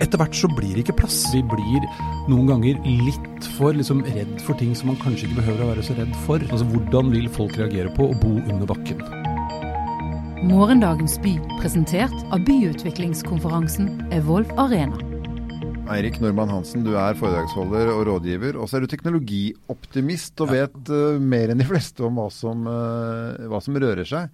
etter hvert så blir det ikke plass. Vi blir noen ganger litt for liksom, redd for ting som man kanskje ikke behøver å være så redd for. Altså Hvordan vil folk reagere på å bo under bakken? Morgendagens by, presentert av byutviklingskonferansen Evolve Arena. Eirik Normann Hansen, du er foredragsholder og rådgiver. Og så er du teknologioptimist og vet uh, mer enn de fleste om hva som, uh, hva som, rører seg.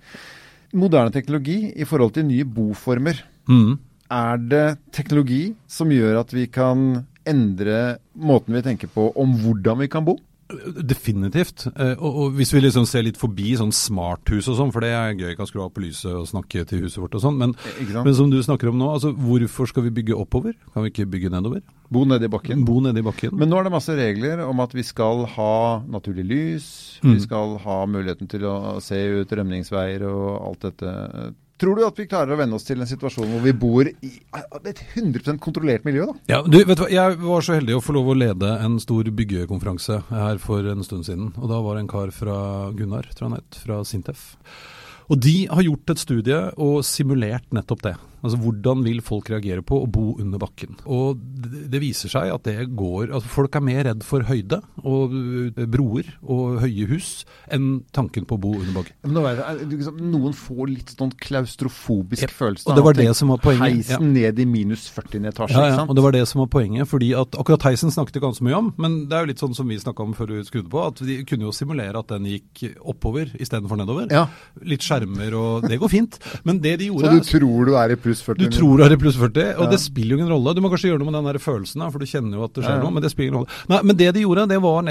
Moderne teknologi i forhold til nye boformer. Mm. Er det teknologi som gjør at vi kan endre måten vi tenker på om hvordan vi kan bo? Definitivt. Eh, og, hvis vi liksom ser litt forbi sånn smarthus og sånn, for det er gøy, kan skru av på lyset og snakke til huset vårt og sånn, men, men, som du snakker om nå, altså hvorfor skal vi bygge oppover? Kan vi ikke bygge nedover? Bo nedi bakken. Bo nedi bakken. Men nå er det masse regler om at vi skal ha naturlig lys, mm. vi skal ha muligheten til å se ut rømningsveier og alt dette Tror du at vi klarer å venne oss til en situasjon hvor vi bor i et 100 kontrollert miljø? da? Ja, du, vet du hva? Jeg var så heldig å få lov å lede en stor byggekonferanse her for en stund siden. Og da var det en kar fra Gunnar, tror jeg han het, fra Sintef. Og de har gjort et studie og simulert nettopp det. Altså Hvordan vil folk reagere på å bo under bakken? Og Det viser seg at det går altså Folk er mer redd for høyde og eh, broer og høye hus enn tanken på å bo under bakken. Men det, liksom, Noen får litt sånn klaustrofobisk ja, følelse. Og det var det som var poenget. Heisen ja. ned i minus 40 etasje. Ja, ja, og det var det som var poenget. fordi at Akkurat heisen snakket vi ganske mye om, men det er jo litt sånn som vi snakka om før du skrudde på, at de kunne jo simulere at den gikk oppover istedenfor nedover. Ja. Litt skjermer og Det går fint. Men det de gjorde Så du tror du er i pluss 40? Du tror du er i pluss 40, og ja. det spiller jo ingen rolle. Du må kanskje gjøre noe med den der følelsen, for du kjenner jo at det skjer ja, noe, men det spiller ingen rolle. Nei, men det de gjorde, det var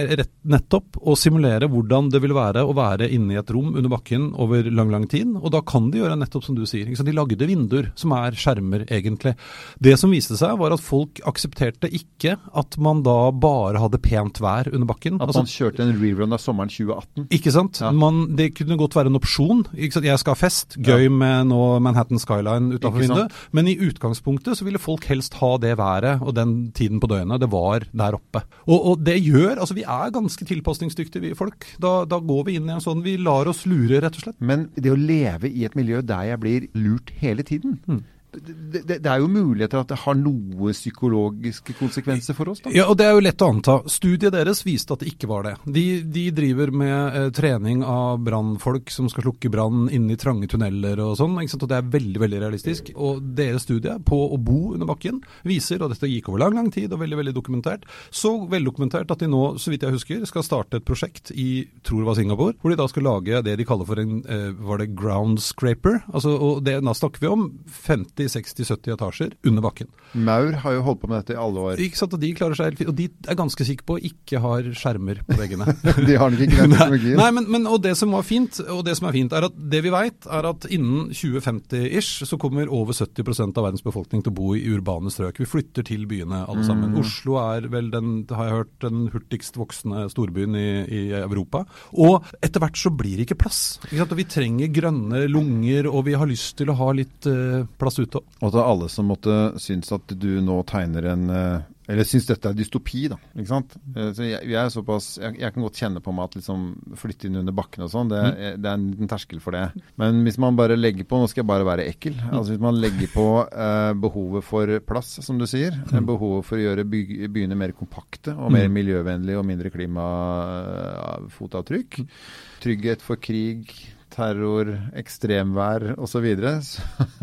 nettopp å simulere hvordan det ville være å være inne i et rom under bakken over lang, lang tid. Og da kan de gjøre nettopp som du sier. De lagde vinduer som er skjermer, egentlig. Det som viste seg, var at folk aksepterte ikke at man da bare hadde pent vær under bakken. At altså, man kjørte en rerun av sommeren 2018? Ikke sant. Ja. Man, det kunne godt være en opsjon. Jeg skal ha fest, gøy med nå Manhattan Skyline utafor vinduet. Men i utgangspunktet så ville folk helst ha det været og den tiden på døgnet det var der oppe. Og, og det gjør Altså, vi er ganske tilpasningsdyktige, vi folk. Da, da, går vi inn i en sånn Vi lar oss lure, rett og slett. Men det å leve i et miljø der jeg blir lurt hele tiden mm det, det, er jo muligheter at det har noe psykologiske konsekvenser for oss? da? Ja, og Det er jo lett å anta. Studiet deres viste at det ikke var det. De, de driver med eh, trening av brannfolk som skal slukke brann inne i trange tunneler og sånn. Og Det er veldig veldig realistisk. Og Deres studie på å bo under bakken viser, og dette gikk over lang lang tid og veldig veldig dokumentert, så veldokumentert at de nå, så vidt jeg husker, skal starte et prosjekt i tror det var Singapore, hvor de da skal lage det de kaller for en eh, var det ground scraper. Altså, og det, Da snakker vi om 50 50-60-70 etasjer under bakken. Maur har jo holdt på med dette i alle år. Ikke sant, Og de klarer seg helt fint. Og de er ganske sikre på ikke har skjermer på veggene. de har nok ikke den teknologien. Nei, men, men, og det som var fint, og det som er fint, er at det vi veit, er at innen 2050-ish så kommer over 70 av verdens befolkning til å bo i urbane strøk. Vi flytter til byene alle sammen. Mm. Oslo er vel den, har jeg hørt, den hurtigst voksende storbyen i, i Europa. Og etter hvert så blir det ikke plass. Ikke? Og vi trenger grønne lunger, og vi har lyst til å ha litt uh, plass ute nettopp. Og til alle som måtte synes at du nå tegner en eh, eller syns dette er dystopi, da. ikke sant? Eh, så jeg, jeg, såpass, jeg, jeg, kan godt kjenne på meg at liksom flytte inn under bakken og sånn, det, mm. det, er en liten terskel for det. Men hvis man bare legger på Nå skal jeg bare være ekkel. Mm. altså Hvis man legger på eh, behovet for plass, som du sier, mm. behovet for å gjøre by, byene mer kompakte og mer mm. miljøvennlige og mindre klimafotavtrykk, trygghet for krig terror, ekstremvær osv.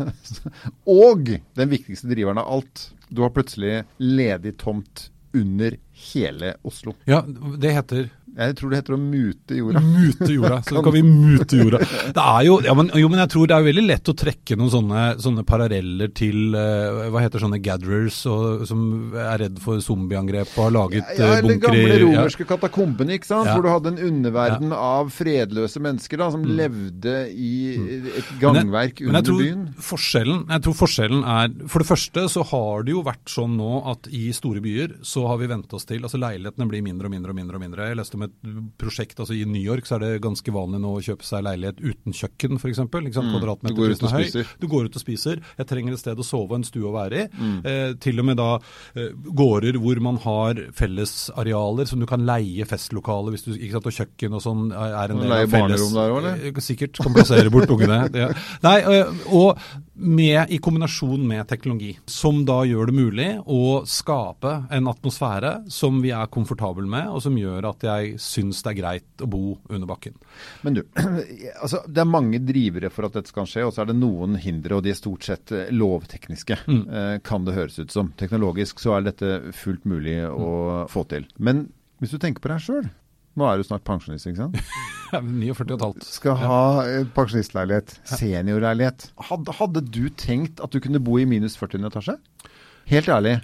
Og den viktigste driveren av alt. Du har plutselig ledig tomt under hele Oslo. Ja, det heter jeg tror det heter å mute jorda. Mute jorda, så kan vi mute jorda. Det er jo, ja, men, jo, men jeg tror det er veldig lett å trekke noen sånne, sånne paralleller til uh, hva heter sånne gatherers og, som er redd for zombieangrep og har laget ja, ja, bunker i gamle romerske ja. katakombene, ikke sant? hvor du hadde en underverden av fredløse mennesker da, som mm. levde i mm. et gangverk men jeg, under byen. Forskjellen, jeg tror forskjellen er For det første så har det jo vært sånn nå at i store byer så har vi vent oss til altså Leilighetene blir mindre og mindre og mindre. og mindre. Jeg leste et prosjekt altså I New York så er det ganske vanlig nå å kjøpe seg leilighet uten kjøkken, f.eks. Mm. Du går ut og spiser. Du går ut og spiser. Jeg trenger et sted å sove og en stue å være i. Mm. Eh, til og med da eh, gårder hvor man har fellesarealer som du kan leie festlokale hvis du ikke sant, og kjøkken og sånn er en del av felles. Leie barnerom der òg, eller? Eh, sikkert. Kan plassere bort ungene. Ja. Nei, eh, og med, I kombinasjon med teknologi, som da gjør det mulig å skape en atmosfære som vi er komfortable med, og som gjør at jeg syns det er greit å bo under bakken. Men du, altså, det er mange drivere for at dette skal skje, og så er det noen hindre, og de er stort sett eh, lovtekniske, mm. eh, kan det høres ut som. Teknologisk så er dette fullt mulig å mm. få til. Men hvis du tenker på deg sjøl, nå er du snart pensjonist, ikke sant? 49,5. Skal ha eh, pensjonistleilighet. Seniorleilighet. Hadde, hadde, du tenkt at du kunne bo i minus 40 etasje? Helt ærlig.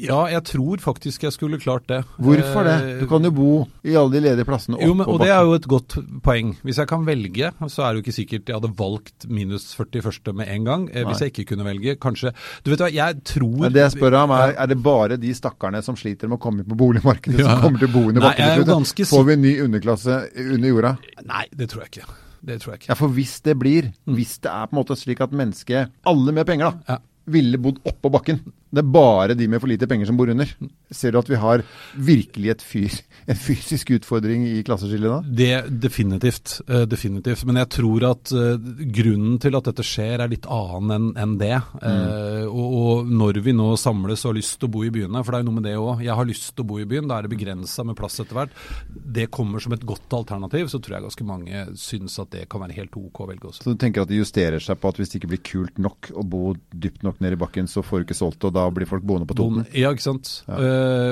Ja, jeg tror faktisk jeg skulle klart det. Hvorfor det? Du kan jo bo i alle de ledige plassene opp jo, men, Og det er jo et godt poeng. Hvis jeg kan velge, så er det jo ikke sikkert jeg hadde valgt minus 41. med en gang. Nei. Hvis jeg ikke kunne velge, kanskje Du vet hva, jeg tror men Det jeg spør om er, er det bare de stakkarene som sliter med å komme inn på boligmarkedet, ja. som kommer til å bo under bakken? Får vi en ny underklasse under jorda? Nei, det tror jeg ikke. Det tror jeg ikke. Ja, For hvis det blir, hvis det er på en måte slik at mennesket, alle med penger da, ja ville bodd oppå bakken. Det er bare de med for lite penger som bor under. Ser du at vi har virkelig et fyr, en fysisk utfordring i klasseskillet da? Det Definitivt. Uh, definitivt. Men jeg tror at uh, grunnen til at dette skjer er litt annen enn det. Mm. og, og, når vi nå samles og har lyst til å bo i byene, for det er jo noe med det òg. Jeg har lyst til å bo i byen, da er det begrensa med plass etter hvert. Det kommer som et godt alternativ, så tror jeg ganske mange syns at det kan være helt OK å velge også. Så du tenker at det justerer seg på at hvis det ikke blir kult nok å bo dypt nok ned i bakken, så får du ikke solgt det, og da blir folk boende på Toten? Ja, ikke sant. Ja.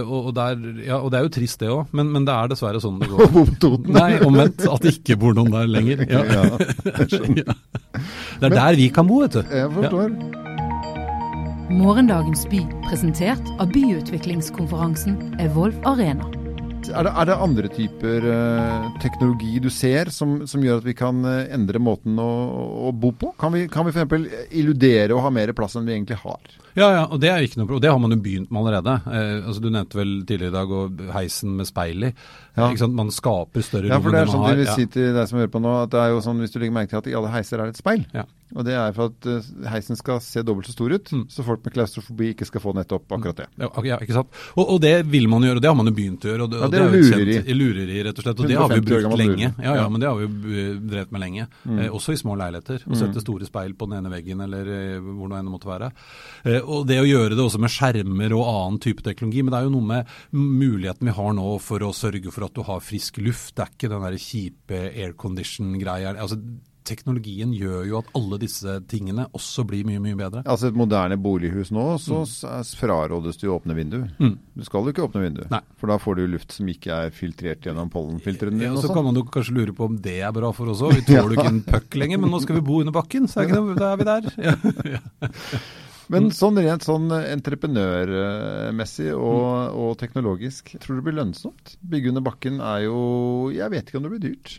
Uh, og, der, ja, og, det er jo trist det òg, men, men, det er dessverre sånn det går. Å bo på Toten? Nei, omvendt. At det ikke bor noen der lenger. Ja. ja. Det er men, der vi kan bo, vet du. Jeg forstår. Morgendagens by, presentert av byutviklingskonferansen Evolve Arena. Er det, er det andre typer uh, teknologi du ser som, som, gjør at vi kan uh, endre måten å, å, bo på? Kan vi, kan vi f.eks. illudere og ha mer plass enn vi egentlig har? Ja, ja, og det er ikke noe problem. Det har man jo begynt med allerede. Eh, altså, du nevnte vel tidligere i dag og heisen med speil i. Ja. Man skaper større rom ja, for det er sånn de vil si til deg som hører på nå, at det er jo sånn, hvis du legger merke til at i alle heiser er det et speil. Ja. Og det er for at uh, heisen skal se dobbelt så stor ut, mm. så folk med klaustrofobi ikke skal få nettopp akkurat det. Ja, ja ikke sant. Og, og, det vil man gjøre, og det har man jo begynt å gjøre. Og det, ja, det, er jo lureri. Kjent, lureri, rett og slett. Og det har vi brukt lenge. Ja, ja, men det har vi drevet med lenge. Mm. Eh, også i små leiligheter. Å mm. sette store speil på den ene veggen eller eh, hvor det enn måtte være. Eh, og det å gjøre det også med skjermer og annen type teknologi. Men det er jo noe med muligheten vi har nå for å sørge for at du har frisk luft. Det er ikke den der kjipe aircondition-greia. Altså, teknologien gjør jo at alle disse tingene også blir mye mye bedre. Altså Et moderne bolighus nå, så mm. frarådes det å åpne vindu. Mm. Du skal jo ikke åpne vindu, Nei. for da får du luft som ikke er filtrert gjennom pollenfiltrene. Ja, og så kan man jo kanskje lure på om det er bra for oss òg. Vi tåler jo ikke en puck lenger, men nå skal vi bo under bakken, så er, noe, da er vi der. Ja. Men sånn rent sånn entreprenørmessig og, mm. og, teknologisk, tror du det blir lønnsomt? Bygge under bakken er jo Jeg vet ikke om det blir dyrt.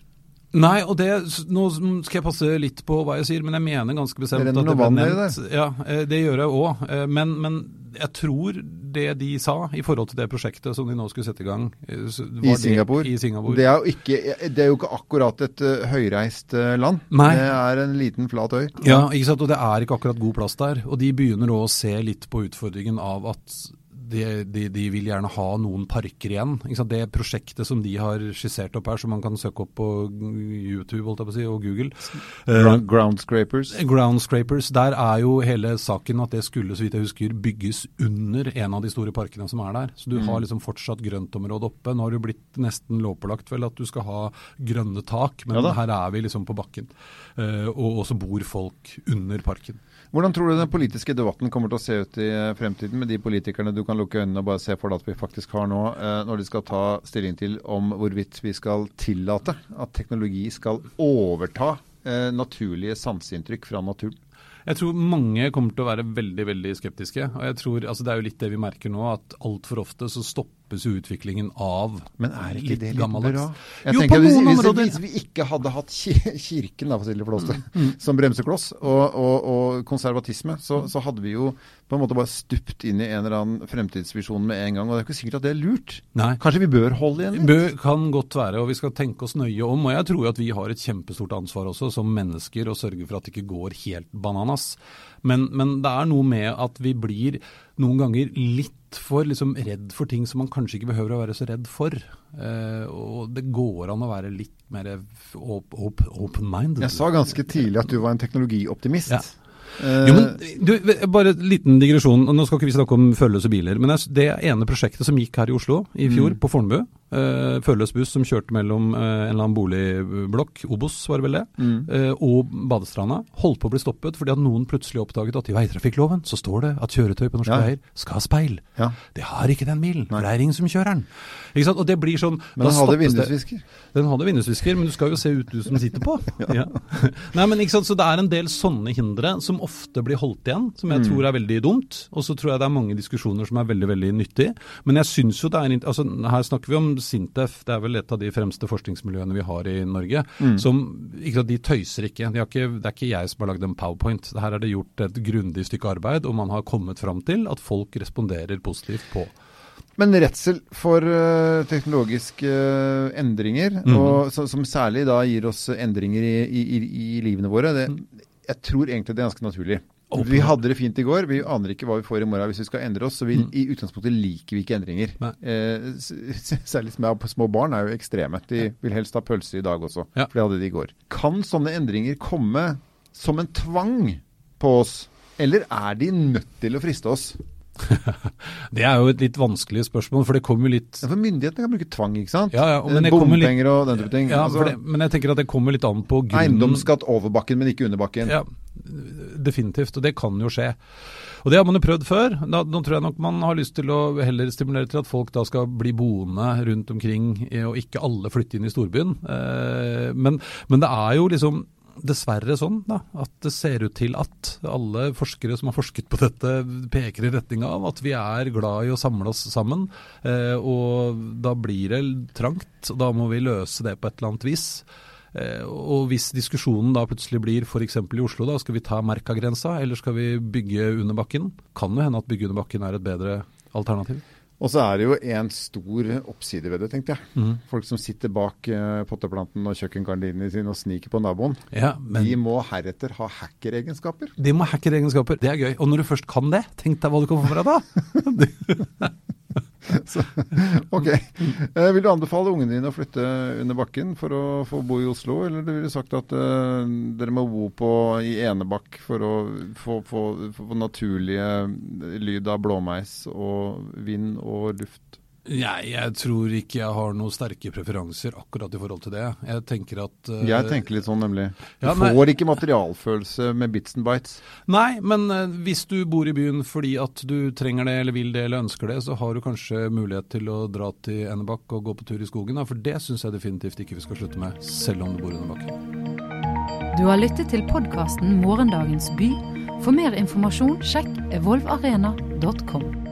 Nei, og det, nå skal jeg passe litt på hva jeg sier, men jeg mener ganske bestemt det at det ble nevnt. Det. Ja, eh, det gjør jeg òg. Eh, men, men, jeg tror det de sa i forhold til det prosjektet som de nå skulle sette i gang eh, I Singapore. det, i Singapore. Det, er ikke, det, er jo ikke, akkurat et høyreist land. Nei. Det er en liten, flat øy. Ja, ikke sant? og det er ikke akkurat god plass der. Og de begynner å se litt på utfordringen av at de, de, de, vil gjerne ha noen parker igjen. Det prosjektet som de har skissert opp her, som man kan søke opp på YouTube si, og Google. Ground, ground scrapers. Uh, ground scrapers. Der er jo hele saken at det skulle, så vidt jeg husker, bygges under en av de store parkene som er der. Så du mm. har liksom fortsatt grøntområde oppe. Nå har det blitt nesten lovpålagt vel at du skal ha grønne tak, men ja her er vi liksom på bakken. Uh, og så bor folk under parken. Hvordan tror du den politiske debatten kommer til å se ut i eh, fremtiden med de politikerne du kan lukke øynene og bare se for deg at vi faktisk har nå, eh, når de skal ta stilling til om hvorvidt vi skal tillate at teknologi skal overta eh, naturlige sanseinntrykk fra naturen? Jeg tror mange kommer til å være veldig veldig skeptiske. og jeg tror, altså Det er jo litt det vi merker nå, at altfor ofte så stopper stoppes jo utviklingen av Men er ikke det litt bra? Jeg jo, tenker, hvis, områder. hvis, vi ikke hadde hatt kirken da, Flåste, mm, mm. som bremsekloss, og, og, og konservatisme, så, så, hadde vi jo på en måte bare stupt inn i en eller annen fremtidsvisjon med en gang. Og det er ikke sikkert at det er lurt. Nei. Kanskje vi bør holde igjen litt? Bør, kan godt være, og vi skal tenke oss nøye om. Og jeg tror at vi har et kjempestort ansvar også som mennesker å sørge for at det ikke går helt bananas. Men, men det er noe med at vi blir noen ganger litt for liksom, redd for ting som man kanskje ikke behøver å være så redd for. Eh, og det går an å være litt mer open-minded. Jeg sa ganske tidlig at du var en teknologioptimist. Ja. Jo, men du, Bare en liten digresjon. Nå skal ikke vi snakke om førerløse biler. Men det ene prosjektet som gikk her i Oslo i fjor, Mm. på Fornebu, uh, førerløs buss som kjørte mellom uh, en eller annen boligblokk, Obos var det vel det, Mm. uh, og Badestranda, holdt på å bli stoppet fordi at noen plutselig oppdaget at i veitrafikkloven så står det at kjøretøy på norske Ja. veier skal ha speil. Ja. Det har ikke den bilen, for det er ingen som kjører den. Ikke sant? Og det blir sånn Men da hadde vindusvisker. den hadde vindusvisker, men du skal jo se ut du som sitter på. ja. Nei, men ikke sant, Så det er en del sånne hindre som ofte blir holdt igjen, som jeg Mm. tror er veldig dumt. Og så tror jeg det er mange diskusjoner som er veldig veldig nyttige. Men jeg syns jo det er altså Her snakker vi om Sintef, det er vel et av de fremste forskningsmiljøene vi har i Norge. Mm. som, ikke De tøyser ikke. De ikke. Det er ikke jeg som har lagd en powerpoint. Her er det gjort et grundig stykke arbeid, og man har kommet fram til at folk responderer positivt på. Men redsel for eh, teknologiske eh, endringer, mm. og, så, som særlig da gir oss endringer i, i, i, i livene våre, det, jeg tror egentlig det er ganske naturlig. Vi hadde det fint i går, vi aner ikke hva vi får i morgen hvis vi skal endre oss. Så vi, Mm. i utgangspunktet liker vi ikke endringer. Eh, særlig små, barn er jo ekstreme. De vil helst ha pølse i dag også, Ja. for det hadde de i går. Kan sånne endringer komme som en tvang på oss, eller er de nødt til å friste oss? Det er jo et litt vanskelig spørsmål, for det kommer litt Ja, for myndighetene kan bruke tvang, ikke sant? Ja, ja, men Bompenger litt- og den type ting. Ja, Altså, det, men jeg tenker at det kommer litt an på grunnen. Eiendomsskatt over bakken, men ikke under bakken. Ja, definitivt. Og det kan jo skje. Og det har man jo prøvd før. Da, nå tror jeg nok man har lyst til å heller stimulere til at folk da skal bli boende rundt omkring, og ikke alle flytte inn i storbyen. Eh, men, men det er jo liksom dessverre sånn da, at det ser ut til at alle forskere som har forsket på dette, peker i retning av at vi er glad i å samle oss sammen. Eh, og da blir det trangt, og da må vi løse det på et eller annet vis. Eh, og hvis diskusjonen da plutselig blir f.eks. i Oslo, da skal vi ta Merkagrensa, eller skal vi bygge under bakken? Kan jo hende at bygge under bakken er et bedre alternativ. Og så er det jo en stor oppside ved det, tenkte jeg. Mm. Folk som sitter bak eh, potteplanten og kjøkkengardinene sine og sniker på naboen. Ja, men De må heretter ha hackeregenskaper. de må ha egenskaper. Det er gøy. Og når du først kan det, tenk deg hva du kan få fra deg da! Ok. Eh, vil du anbefale ungene dine å flytte under bakken for å få bo i Oslo, eller ville du sagt at eh, dere må bo på, i Enebakk for å få, få, få naturlige lyd av blåmeis og vind og luft? Nei, jeg tror ikke jeg har noen sterke preferanser akkurat i forhold til det. Jeg tenker at uh, Jeg tenker litt sånn, nemlig. Du Ja, nei. får ikke materialfølelse med bits and bites. Nei, men uh, hvis du bor i byen fordi at du trenger det eller vil det eller ønsker det, så har du kanskje mulighet til å dra til Enebakk og gå på tur i skogen. Da, for det syns jeg definitivt ikke vi skal slutte med, selv om du bor under bakken. Du har lyttet til podkasten Morgendagens by. For mer informasjon, sjekk evolvarena.com.